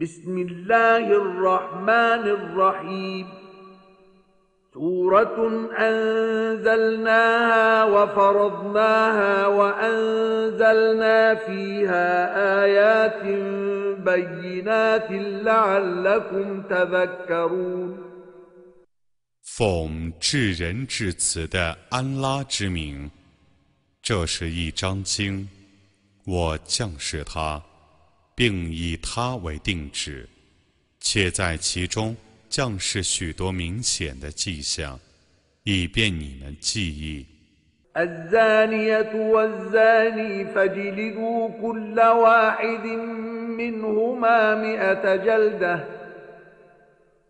بسم الله الرحمن الرحيم سورة أنزلناها وفرضناها وأنزلنا فيها آيات بينات لعلكم تذكرون 奉至仁至慈的安拉之名，这是一章经，我降示它， 并以它为定旨，且在其中降示许多明显的迹象，以便你们记忆。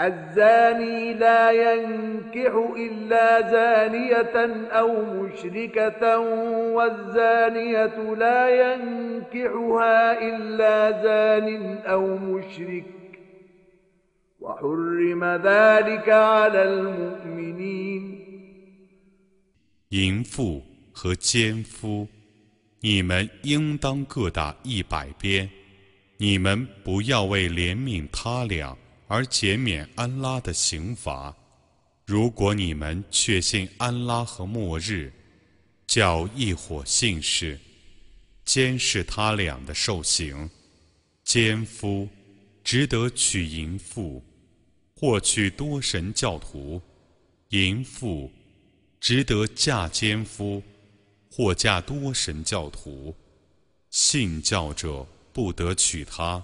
الزاني لا ينكح إلا زانية أو مشركة والزانية لا ينكحها إلا زان أو مشرك وحرم ذلك على المؤمنين 淫妇和奸夫，你们应当各打一百鞭。你们不要为怜悯他俩。 而减免安拉的刑罚。如果你们确信安拉和末日，叫一伙信士监视他俩的受刑。奸夫值得娶淫妇，或娶多神教徒；淫妇值得嫁奸夫，或嫁多神教徒。信教者不得娶她。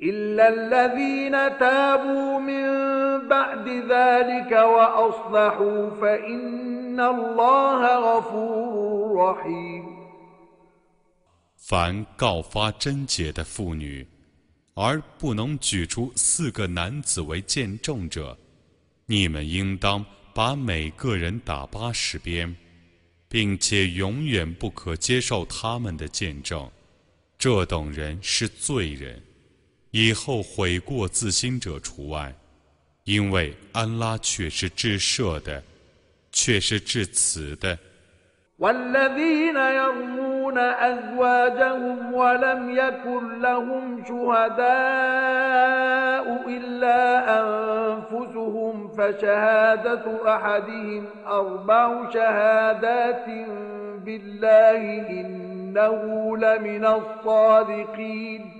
إلا الذين تابوا من بعد ذلك وأصلحوا فإن الله غفور رحيم 凡告发贞洁的妇女，而不能举出四个男子为见证者，你们应当把每个人打八十鞭，并且永远不可接受他们的见证。这等人是罪人。 以后悔过自新者除外，因为安拉却是至赦的，却是至慈的。والذين يرمون أزواجهم ولم يكن لهم شهداء إلا أنفسهم فشهادة أحدهم أربع شهادات بالله إنه لمن الصادقين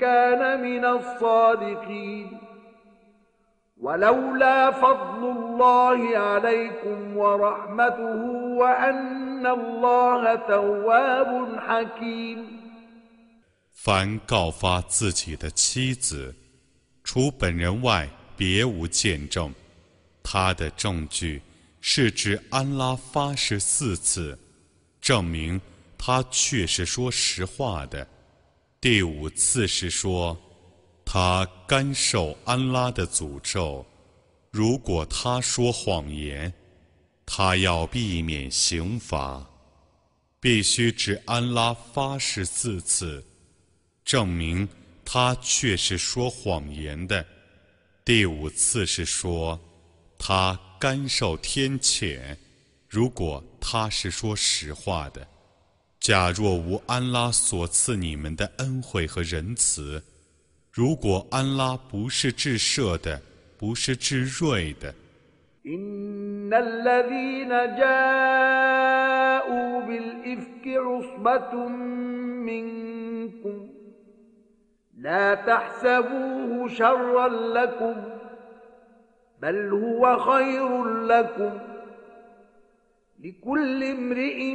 كان من الصادقين ولولا فضل الله عليكم ورحمته وأن الله تواب حكيم 凡告发自己的妻子，除本人外别无见证，他的证据是指安拉发誓四次，证明他确是说实话的。 第五次是说，他甘受安拉的诅咒。如果他说谎言，他要避免刑罚，必须指安拉发誓四次，证明他确是说谎言的。第五次是说，他甘受天谴。如果他是说实话的。假若无安拉所赐你们的恩惠和仁慈，如果安拉不是至赦的，不是至睿的。إن الذين جاءوا بالإفك عصبة منكم لا تحسبوه شرا لكم بل هو خير لكم لكل امرئ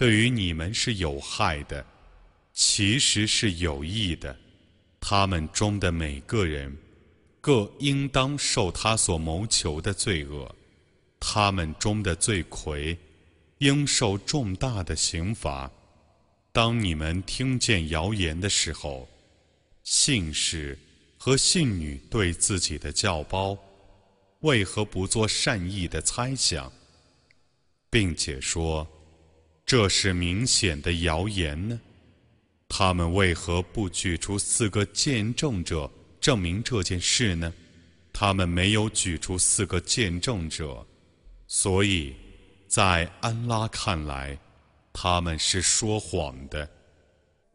对于你们是有害的，其实是有益的。他们中的每个人，各应当受他所谋求的罪恶。他们中的罪魁，应受重大的刑罚。当你们听见谣言的时候，信士和信女对自己的教包，为何不做善意的猜想，并且说这是明显的谣言呢？他们为何不举出四个见证者证明这件事呢？他们没有举出四个见证者。所以，在安拉看来，他们是说谎的。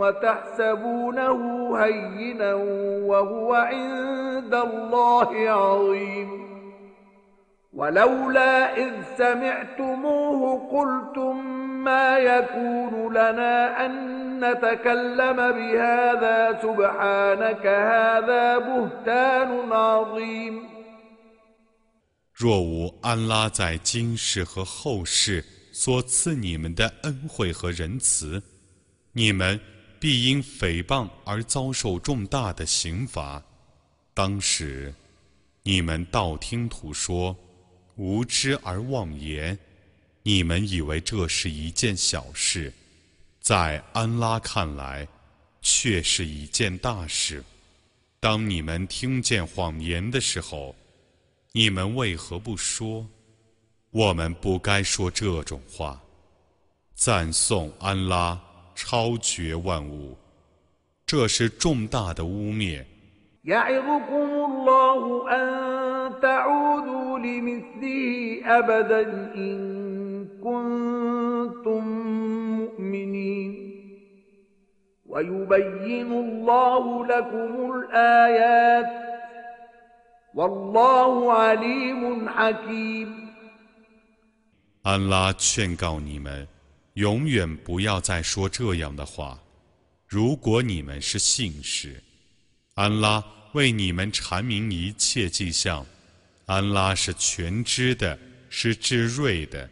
وتحسبونه هينا وهو عند الله عظيم ولولا إذ سمعتموه قلتم ما يكون لنا أن نتكلم بهذا سبحانك هذا بهتان عظيم 若无安拉在今世和后世所赐你们的恩惠和仁慈，你们 必因诽谤而遭受重大的刑罚。当时，你们道听途说，无知而妄言，你们以为这是一件小事，在安拉看来，却是一件大事。当你们听见谎言的时候，你们为何不说？我们不该说这种话，赞颂安拉超绝万物，这是重大的污蔑。安拉劝告你们，永远不要再说这样的话。如果你们是信士，安拉为你们阐明一切迹象。安拉是全知的，是智睿的。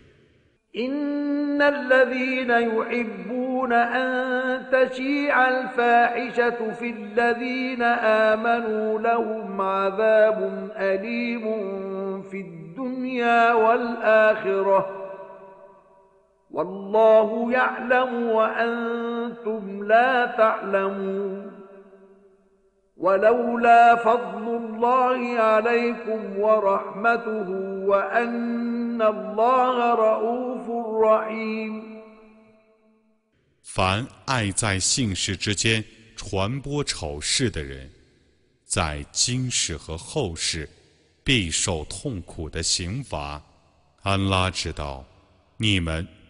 والله يعلم وأنتم لا تعلمون ولولا فضل الله عليكم ورحمته وأن الله رؤوف رحيم 凡爱在信士之间传播丑事的人，在今世和后世。 必受痛苦的刑罚。安拉知道，你们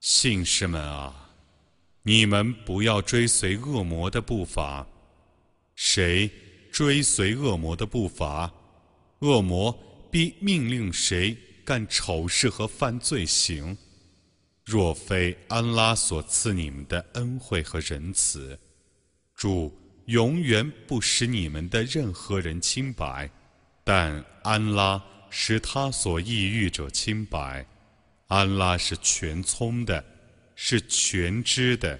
信士们啊，你们不要追随恶魔的步伐。谁追随恶魔的步伐，恶魔必命令谁干丑事和犯罪行。若非安拉所赐你们的恩惠和仁慈，主永远不使你们的任何人清白，但安拉使他所抑郁者清白。安拉是全聪的，是全知的。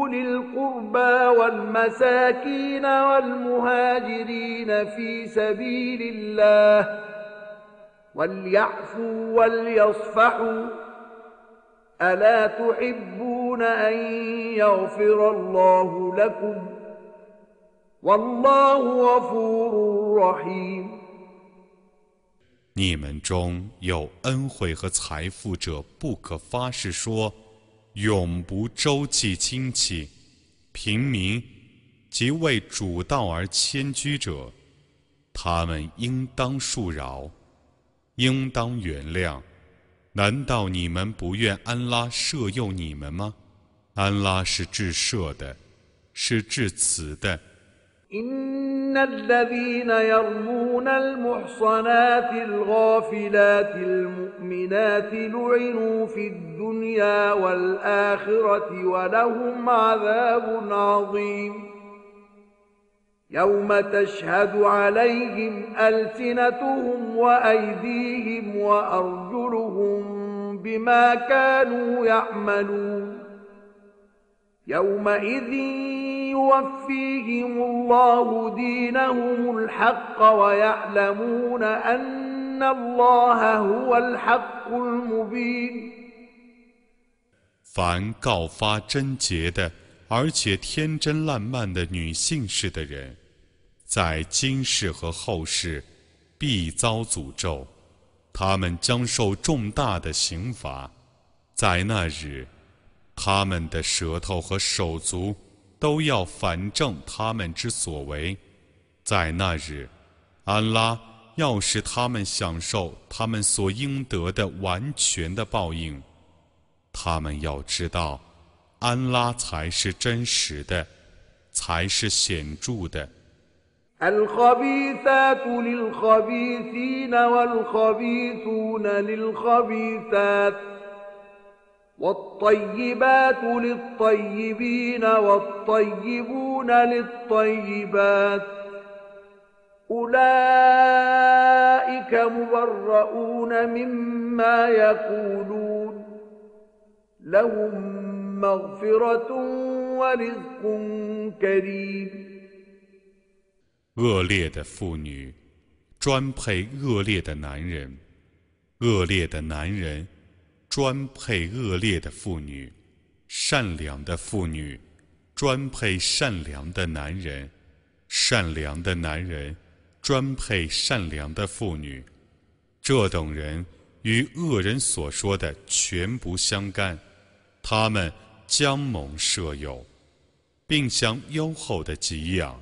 أولي القربى والمساكين والمهاجرين في سبيل الله وليعفوا وليصفحوا ألا تحبون أن يغفر الله لكم والله غفور رحيم 你们中有恩惠和财富者，不可发誓说。永不周济亲戚、平民及为主道而迁居者，他们应当恕饶，应当原谅。难道你们不愿安拉赦宥你们吗？ 安拉是至赦的，是至慈的。إن الذين يرمون المحصنات الغافلات المؤمنات لعنوا في الدنيا والآخرة ولهم عذاب عظيم يوم تشهد عليهم ألسنتهم وأيديهم وأرجلهم بما كانوا يعملون يومئذ يوفيهم الله دينهم الحق ويعلمون أن الله هو الحق المبين 凡告发贞洁的，而且天真烂漫的女性式的人，在今世和后世必遭诅咒，他们将受重大的刑罚。在那日。 他们的舌头和手足都要反正他们之所为，在那日，安拉要使他们享受他们所应得的完全的报应。他们要知道，安拉才是真实的，才是显著的。والطيبات للطيبين والطيبون للطيبات أولئك مبرؤون مما يقولون لهم مغفرة ورزق كريم 恶劣的妇女专配恶劣的男人，恶劣的男人 专配恶劣的妇女，善良的妇女专配善良的男人，善良的男人专配善良的妇女。这等人与恶人所说的全不相干，他们将蒙舍友，并享优厚的给养。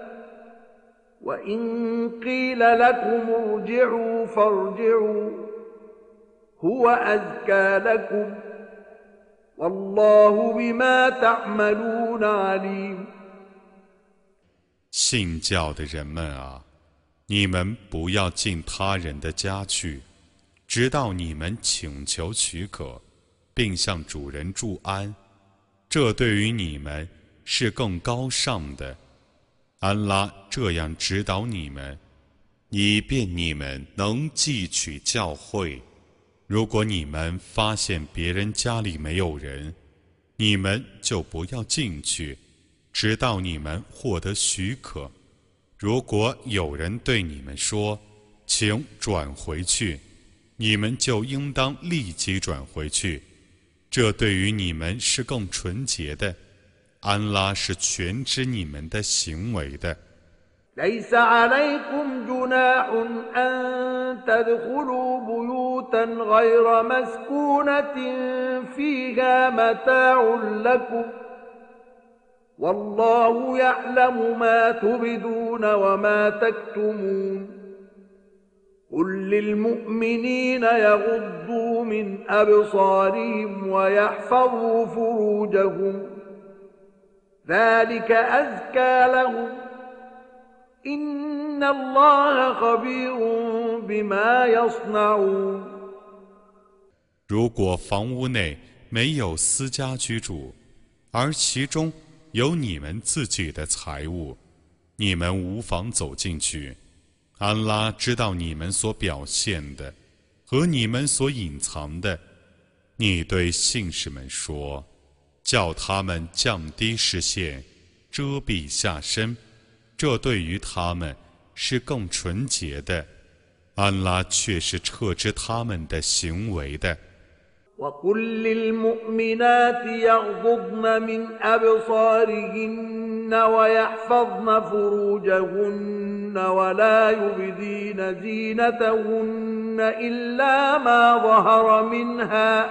وإن قيل لكم ارجعوا فارجعوا هو أزكى لكم والله بما تعملون عليم 信教的人们啊，你们不要进他人的家去，直到你们请求许可，并向主人祝安。这对于你们是更高尚的。 安拉这样指导你们，以便你们能汲取教诲。如果你们发现别人家里没有人，你们就不要进去。直到你们获得许可，如果有人对你们说：“请转回去”，你们就应当立即转回去。这对于你们是更纯洁的。安拉是全知你们的行为的。والله يعلم ما تبدون وما تكتمون قل للمؤمنين يغضوا من أبصارهم ويحفظوا فروجهم ذلك أزكى لهم إن الله خبير بما يصنعون 如果房屋内没有私家居住，而其中有你们自己的财物，你们无妨走进去。安拉知道你们所表现的和你们所隐藏的。你对信士们说：“ 叫他们降低视线，遮蔽下身，这对于他们是更纯洁的。安拉却是撤知他们的行为的。” وقل للمؤمنات يغضضن من أبصارهن ويحفظن فروجهن ولا يبدين زينتهن إلا ما ظهر منها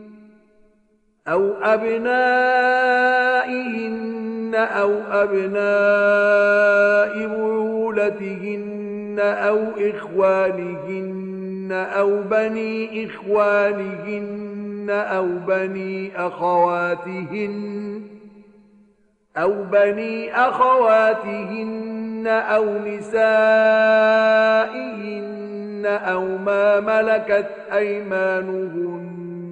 أو أبنائهن أو أبناء بعولتهن أو إخوانهن أو بني إخوانهن أو بني أخواتهن أو بني أخواتهن أو نسائهن أو ما ملكت أيمانهن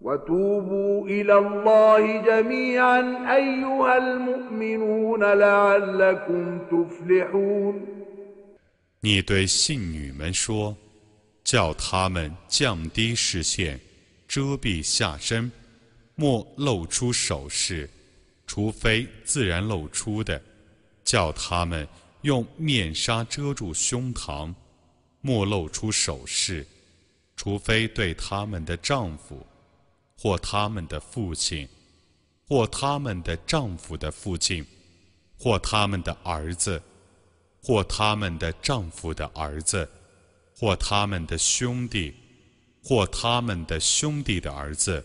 وتوبوا إلى الله جميعا أيها المؤمنون لعلكم تفلحون 你对信女们说：“叫他们降低视线，遮蔽下身，莫露出首饰，除非自然露出的；叫他们用面纱遮住胸膛，莫露出首饰，除非对他们的丈夫。” 或他们的父亲，或他们的丈夫的父亲，或他们的儿子，或他们的丈夫的儿子，或他们的兄弟，或他们的兄弟的儿子，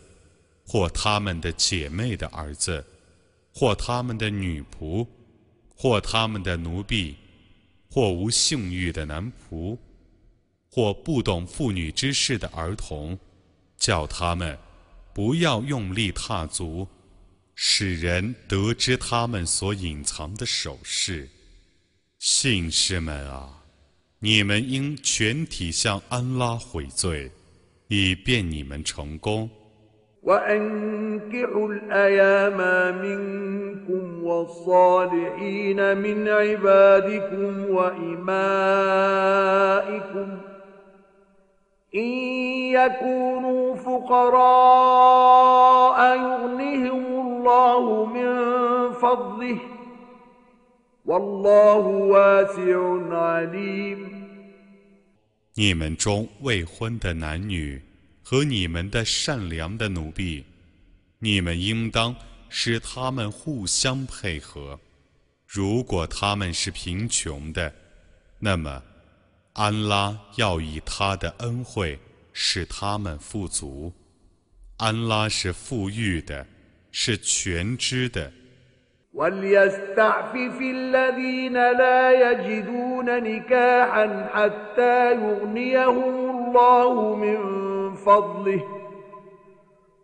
或他们的姐妹的儿子，或他们的女仆，或他们的奴婢，或无性欲的男仆。或不懂妇女之事的儿童，叫他们不要用力踏足，使人得知他们所隐藏的首饰。信士们啊，你们应全体向安拉悔罪，以便你们成功。وأنكحوا الأيام منكم والصالحين من عبادكم وإمائكم إن يكونوا فقراء يغنهم الله من فضله والله واسع عليم 你们中未婚的男女和你们的善良的奴婢，你们应当使他们互相配合。如果他们是贫穷的，那么 安拉要以他的恩惠使他们富足。安拉是富裕的，是全知的。وليستعفف الذين لا يجدون نكاحا حتى يغنيهم الله من فضله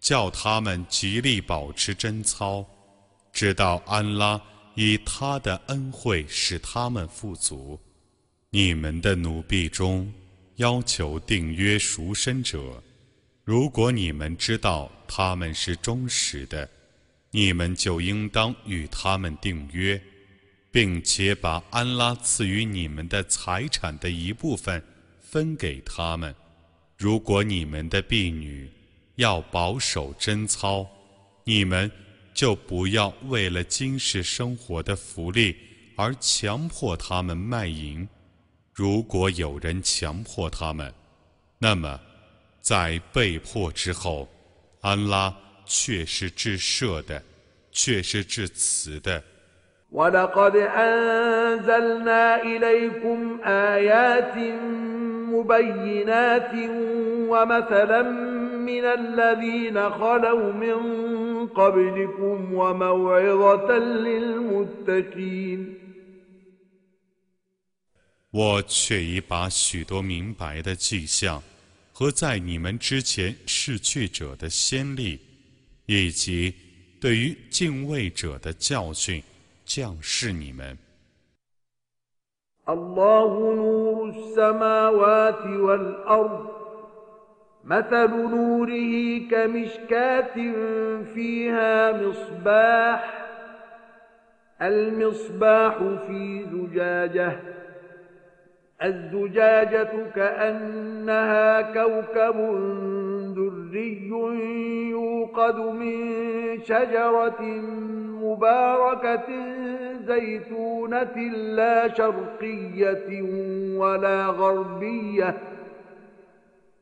叫他们极力保持贞操，直到安拉以他的恩惠使他们富足。你们的奴婢中要求订约赎身者，如果你们知道他们是忠实的，你们就应当与他们订约，并且把安拉赐予你们的财产的一部分分给他们。如果你们的婢女要保守贞操，你们就不要为了今世生活的福利而强迫他们卖淫。如果有人强迫他们，那么在被迫之后，安拉却是至赦的，却是至慈的。مبينات ومثلا من الذين خلوا من قبلكم وموعظة للمتقين 我却已把许多明白的迹象和在你们之前逝去者的先例，以及对于敬畏者的教训降示你们。الله نور السماوات والأرض مثل نوره كمشكاة فيها مصباح المصباح في زجاجة الزجاجة كأنها كوكب دري يوقد من شجرة مباركة زيتونة لا شرقية ولا غربية.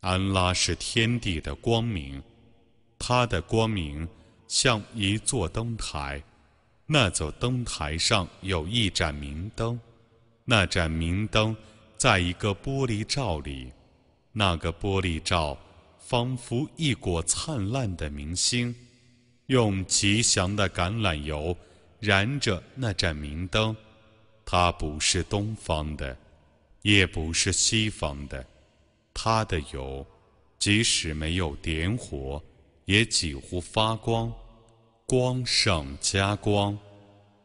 安拉是天地的光明，他的光明像一座灯台，那座灯台上有一盏明灯，那盏明灯在一个玻璃罩里，那个玻璃罩仿佛一果灿烂的明星。用吉祥的橄榄油燃着那盏明灯，它不是东方的，也不是西方的，它的油即使没有点火，也几乎发光，光上加光。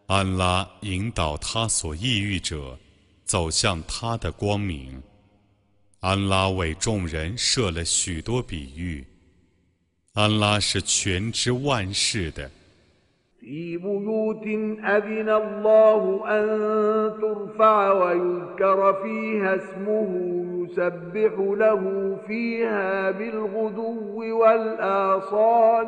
安拉引导他所抑郁者走向他的光明。安拉为众人设了许多比喻。安拉是全知万事的。في بيوت أذن الله أن ترفع ويذكر فيها اسمه يسبح له فيها بالغدو والآصال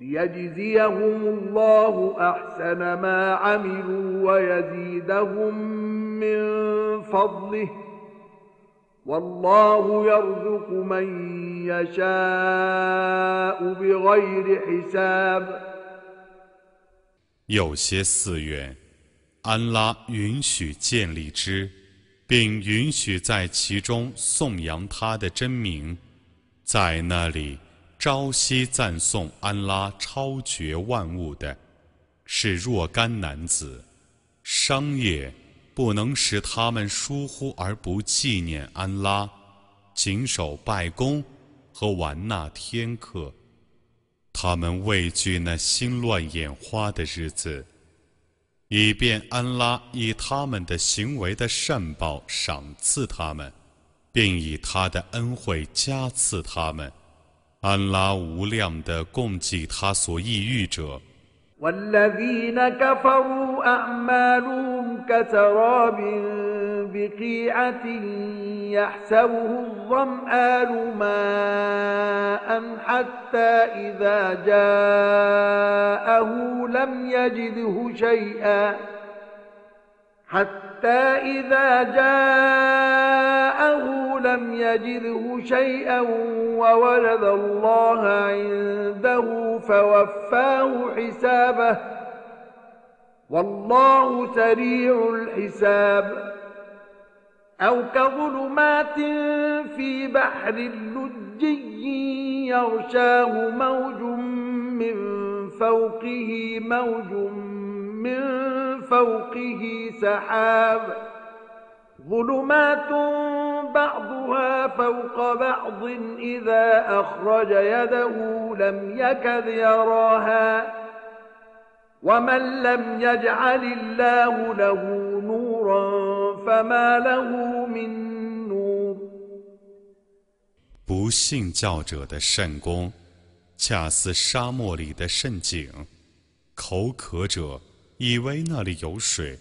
ليجزيهم الله أحسن ما عملوا ويزيدهم من فضله والله يرزق من يشاء بغير حساب 有些寺院，安拉允许建立之，并允许在其中颂扬他的真名，在那里。 朝夕赞颂安拉超绝万物的，是若干男子。商业不能使他们疏忽而不纪念安拉，谨守拜功和玩纳天课。他们畏惧那心乱眼花的日子，以便安拉以他们的行为的善报赏赐他们，并以他的恩惠加赐他们。安拉无量的供给他所抑郁者。والذين كفروا أعمالهم كسراب بقيعة يحسبه الظمآن ماء حتى إذا جاءه لم يجده شيئا حتى إذا جاءه لم يجده شيئا وولد الله عنده فوفاه حسابه. والله سريع الحساب. أو كظلمات في بحر لجي يغشاه موج من فوقه موج من فوقه سحاب ظلمات بعضها فوق بعض إذا أخرج يده لم يكد يراها ومن لم يجعل الله له نورا فما له من نور 不信教者的圣功，恰似沙漠里的圣井。口渴者 以为那里有水，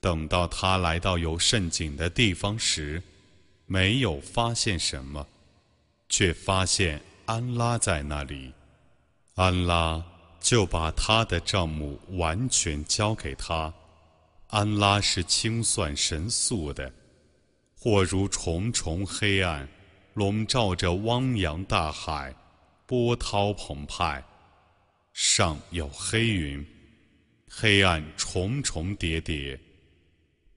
等到他来到有圣井的地方时，没有发现什么，却发现安拉在那里。安拉就把他的账目完全交给他。安拉是清算神速的。或如重重黑暗笼罩着汪洋大海，波涛澎湃，上有黑云。黑暗重重叠叠，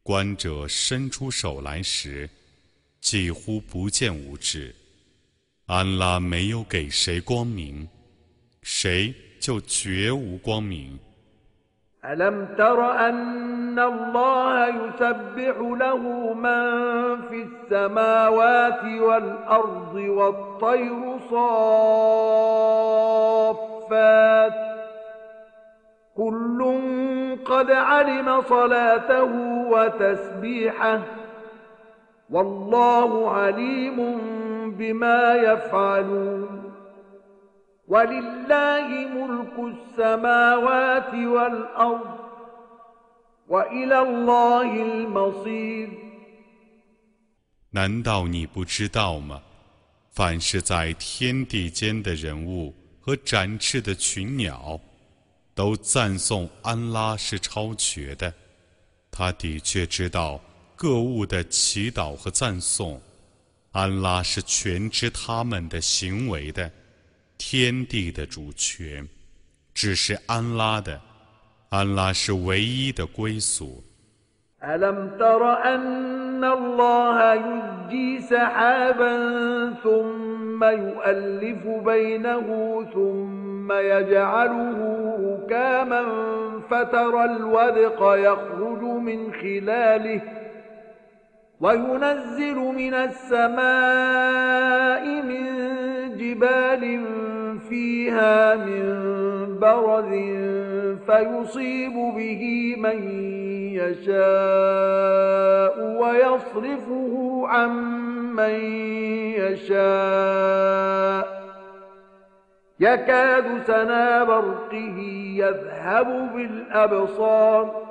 观者伸出手来时，几乎不见五指。安拉没有给谁光明，谁就绝无光明。كل قد علم صلاته وتسبيحه والله عليم بما يفعلون ولله ملك السماوات والأرض وإلى الله المصير 难道你不知道吗？凡是在天地间的人物和展翅的群鸟。 都赞颂安拉是超绝的。他的确知道各物的祈祷和赞颂。安拉是全知他们的行为的，天地的主权只是安拉的。安拉是唯一的归宿。ألم تر أن الله يجي سحابا ثم يؤلف بينه ثم يجعله ركاما فترى الودق يخرج من خلاله وينزل من السماء من جبال فيها من برد فيصيب به من يشاء ويصرفه عن من يشاء يكاد سنا برقه يذهب بالأبصار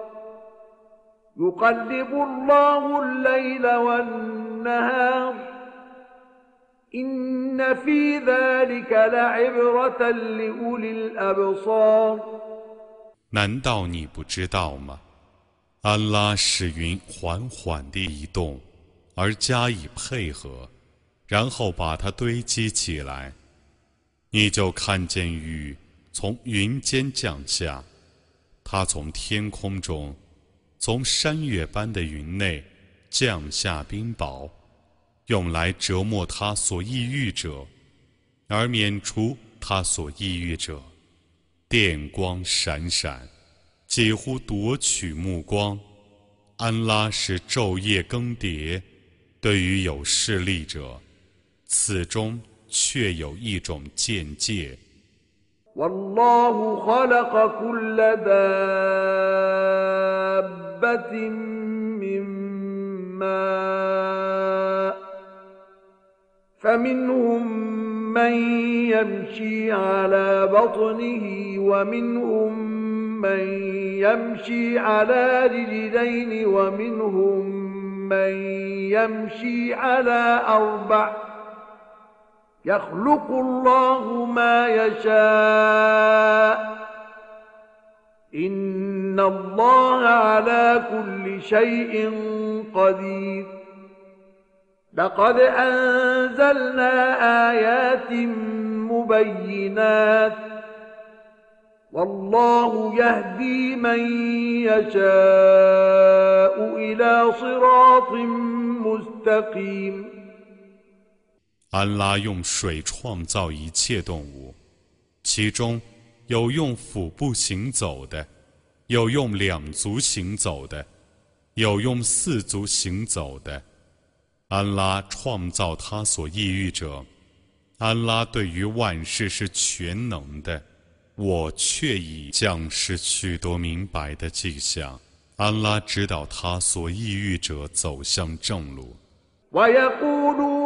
يقلب الله الليل والنهار إن في ذلك لعبرة لأولي الأبصار 难道你不知道吗？安拉使云缓缓地移动，而加以配合，然后把它堆积起来， 你就看见雨从云间降下，它从天空中。从山岳般的云内降下冰雹，用来折磨他所抑郁者，而免除他所抑郁者。电光闪闪，几乎夺取目光。安拉是昼夜更迭，对于有势力者，此中却有一种见解。من ماء فمنهم من يمشي على بطنه ومنهم من يمشي على رجلين ومنهم من يمشي على أربع يخلق الله ما يشاء. إن الله على كل شيء قدير. لقد أنزلنا آيات مبينات. والله يهدي من يشاء إلى صراط مستقيم. 安拉用水创造一切动物，其中有用腹部行走的，有用两足行走的，有用四足行走的。安拉创造他所抑郁者，安拉对于万事是全能的。我却已降示许多明白的迹象。安拉指导他所抑郁者走向正路。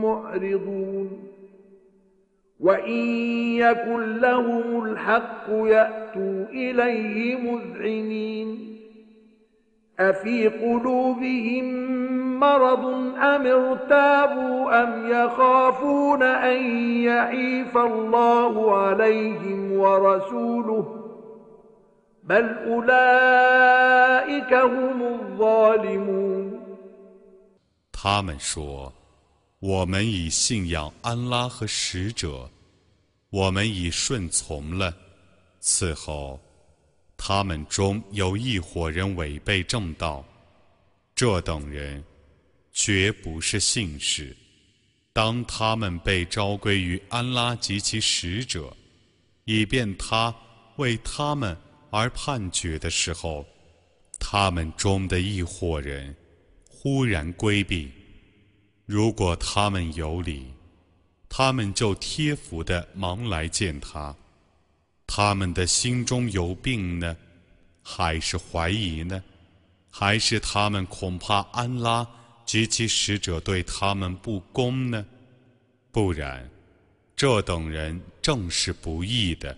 معرضون وإن يكن لهم الحق يأتوا إليه مذعنين أفي قلوبهم مرض أم ارتابوا أم يخافون أن يعيف الله عليهم ورسوله بل أولئك هم الظالمون 他们说：“ 我们已信仰安拉和使者，我们已顺从了。此后，他们中有一伙人违背正道，这等人绝不是信士。当他们被召归于安拉及其使者，以便他为他们而判决的时候，他们中的一伙人。”忽然规避，如果他们有理，他们就贴服的忙来见他；他们的心中有病呢，还是怀疑呢？还是他们恐怕安拉及其使者对他们不公呢？不然，这等人正是不义的。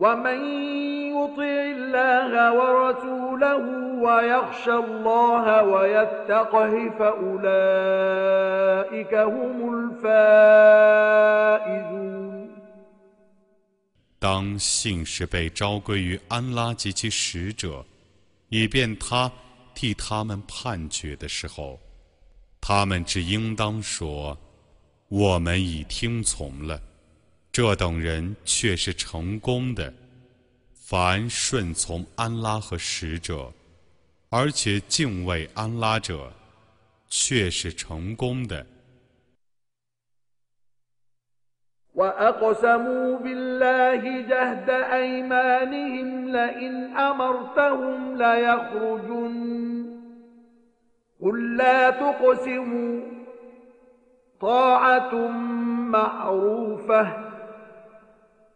ومن يطع الله ورسوله ويخشى الله ويتقه فأولئك هم الفائزون 当信是被召归于安拉及其使者，以便他替他们判决的时候，他们只应当说：“我们已听从了。” 这等人却是成功的。凡顺从安拉和使者，而且敬畏安拉者，却是成功的。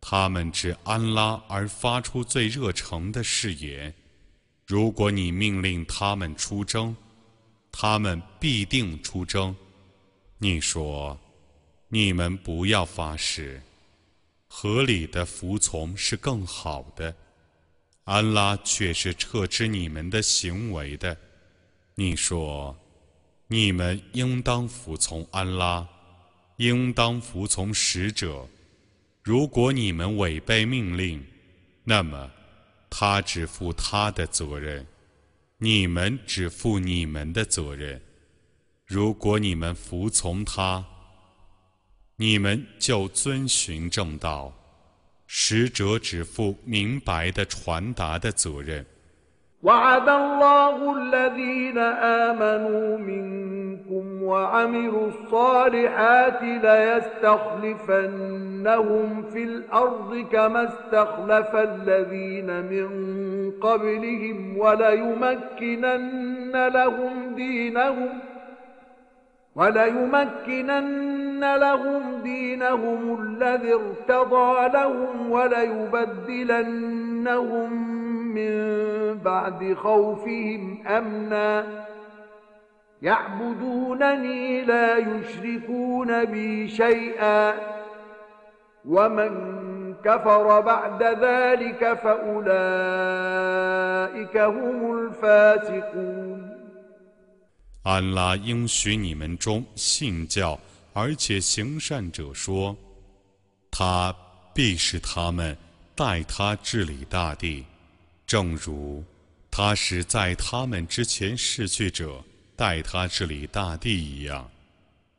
他们指安拉而发出最热诚的誓言：如果你命令他们出征，他们必定出征。你说：你们不要发誓，合理的服从是更好的。安拉却是撤知你们的行为的。你说。你们应当服从安拉，应当服从使者。如果你们违背命令，那么他只负他的责任，你们只负你们的责任。如果你们服从他，你们就遵循正道，使者只负明白的传达的责任。وعد الله الذين آمنوا منكم وعملوا الصالحات ليستخلفنهم في الأرض كما استخلف الذين من قبلهم وليمكنن لهم دينهم وليمكنن لهم دينهم الذي ارتضى لهم وليبدلنهم من بعد خوفهم أمنا يعبدونني لا يشركون بي شيئا ومن كفر بعد ذلك فأولئك هم الفاسقون 安拉应许你们中信教而且行善者说：“他必使他们代他治理大地。” 正如他使在他们之前逝去者代他治理大地一样，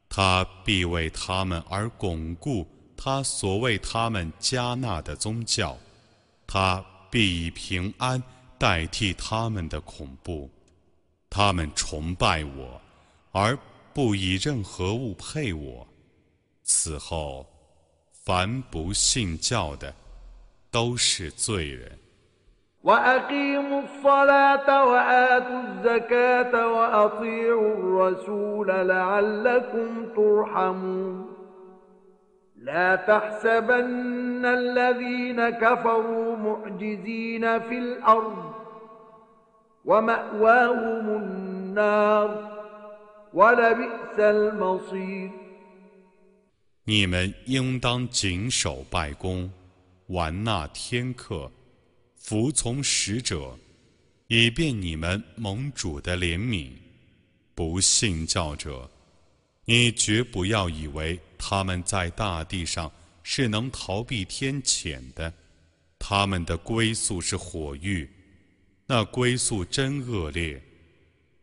他必为他们而巩固他所为他们加纳的宗教，他必以平安代替他们的恐怖。他们崇拜我，而不以任何物配我。此后，凡不信教的，都是罪人。وأقيموا الصلاة وآتوا الزكاة وأطيعوا الرسول لعلكم ترحمون لا تحسبن الذين كفروا معجزين في الأرض ومأواهم النار ولبئس المصير 你们应当谨守拜功，完纳天课。 服从使者，以便你们盟主的怜悯。不信教者，你绝不要以为他们在大地上是能逃避天谴的，他们的归宿是火狱，那归宿真恶劣。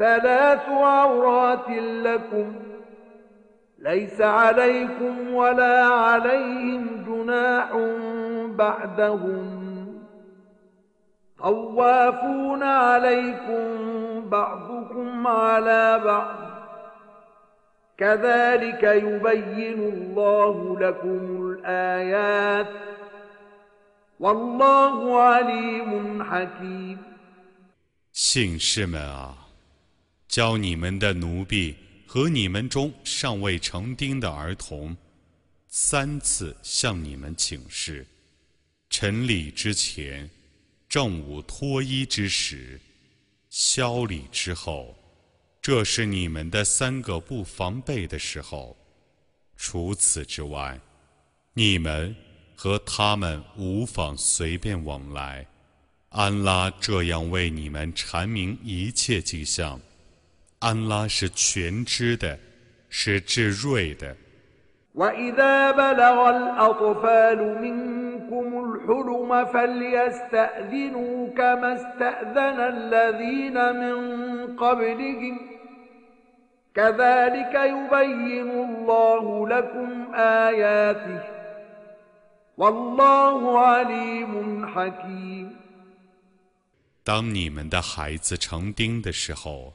ثلاث عورات لكم ليس عليكم ولا عليهم جناح بعدهم طوافون عليكم بعضكم على بعض كذلك يبين الله لكم الآيات والله عليم حكيم 信士们啊！ 教你们的奴婢和你们中尚未成丁的儿童，三次向你们请示。晨礼之前，正午脱衣之时，宵礼之后，这是你们的三个不防备的时候。除此之外，你们和他们无妨随便往来。安拉这样为你们阐明一切迹象。安拉是全知的，是至睿的。وإذا بلغ الأطفال منكم الحلم فليستأذنوا كما استأذن الذين من قبلهم كذلك يبين الله لكم آياته والله عليم حكيم 当你们的孩子成丁的时候，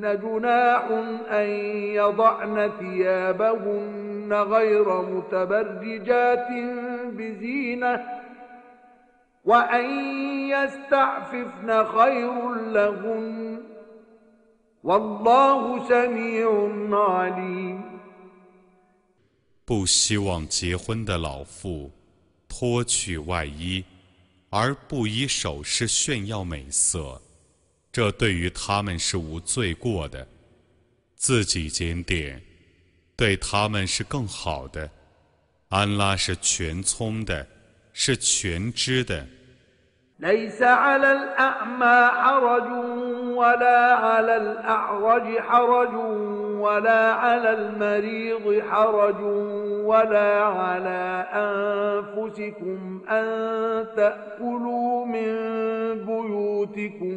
جناح أن يضعن ثيابهن غير متبرجات بزينة وأن يستعففن خير لهن والله سميع عليم 不希望结婚的老妇脱去外衣，而不以首饰炫耀美色， 这对于他们是无罪过的。自己检点，对他们是更好的。安拉是全聪的，是全知的。ليس على الأعمى حرج ولا على الأعرج حرج ولا على المريض حرج ولا على أنفسكم أن تأكلوا من بيوتكم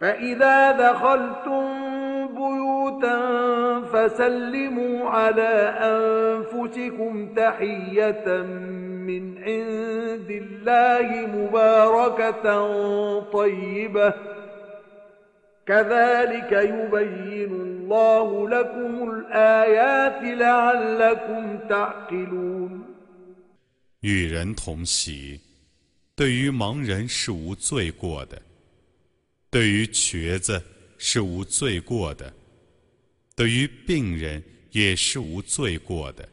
فإذا دخلتم بيوتا فسلموا على أنفسكم تحية من عند الله مباركة طيبة كذلك يبين الله لكم الآيات لعلكم تعقلون 与人同喜， 对于盲人是无罪过的， 对于瘸子是无罪过的，对于病人也是无罪过的。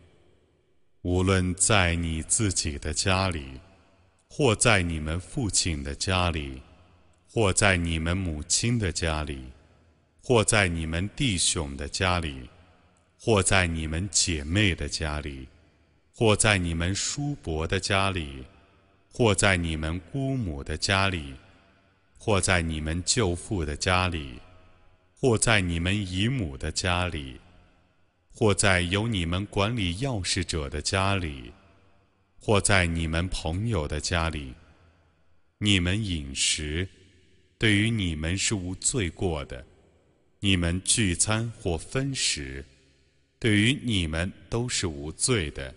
无论在你自己的家里，或在你们父亲的家里，或在你们母亲的家里，或在你们弟兄的家里，或在你们姐妹的家里，或在你们叔伯的家里，或在你们姑母的家里，或在你们舅父的家里，或在你们姨母的家里。或在有你们管理钥匙者的家里，或在你们朋友的家里，你们饮食，对于你们是无罪过的；你们聚餐或分食，对于你们都是无罪的。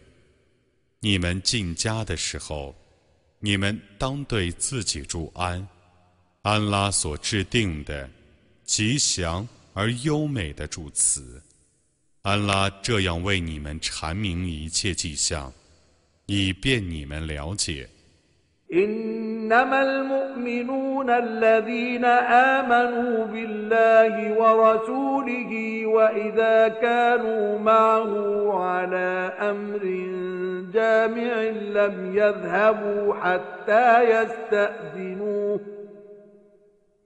你们进家的时候，你们当对自己住安，安拉所制定的吉祥而优美的祝词。安拉这样为你们阐明一切迹象，以便你们了解。إنما المؤمنون الذين آمنوا بالله ورسوله وإذا كانوا معه على أمر جامع لم يذهبوا حتى يستأذنوه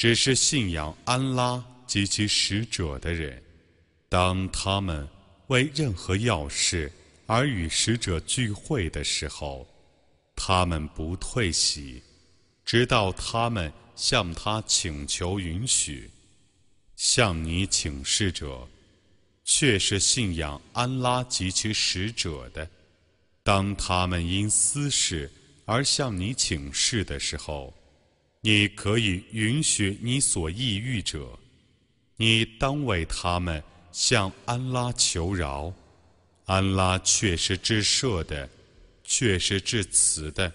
只是信仰安拉及其使者的人，当他们为任何要事而与使者聚会的时候，他们不退席，直到他们向他请求允许。向你请示者，却是信仰安拉及其使者的。当他们因私事而向你请示的时候，你可以允许你所抑郁者，你当为他们向安拉求饶，安拉却是至赦的，却是至慈的。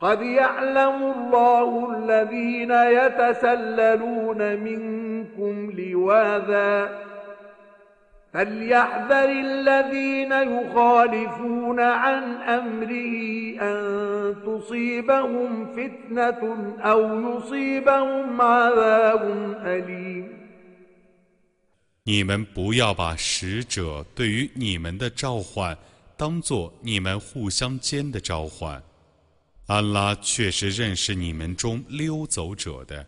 قد يعلم الله الذين يتسللون منكم لواذا فليحذر الذين يخالفون عن امره ان تصيبهم فتنه او يصيبهم عذاب اليم 你们不要把使者对于你们的召唤当作你们互相间的召唤。 安拉确实认识你们中溜走者的，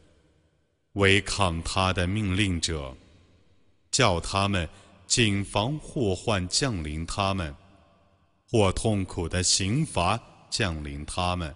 违抗他的命令者，叫他们谨防祸患降临他们，或痛苦的刑罚降临他们。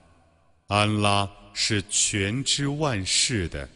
安拉是全知万事的。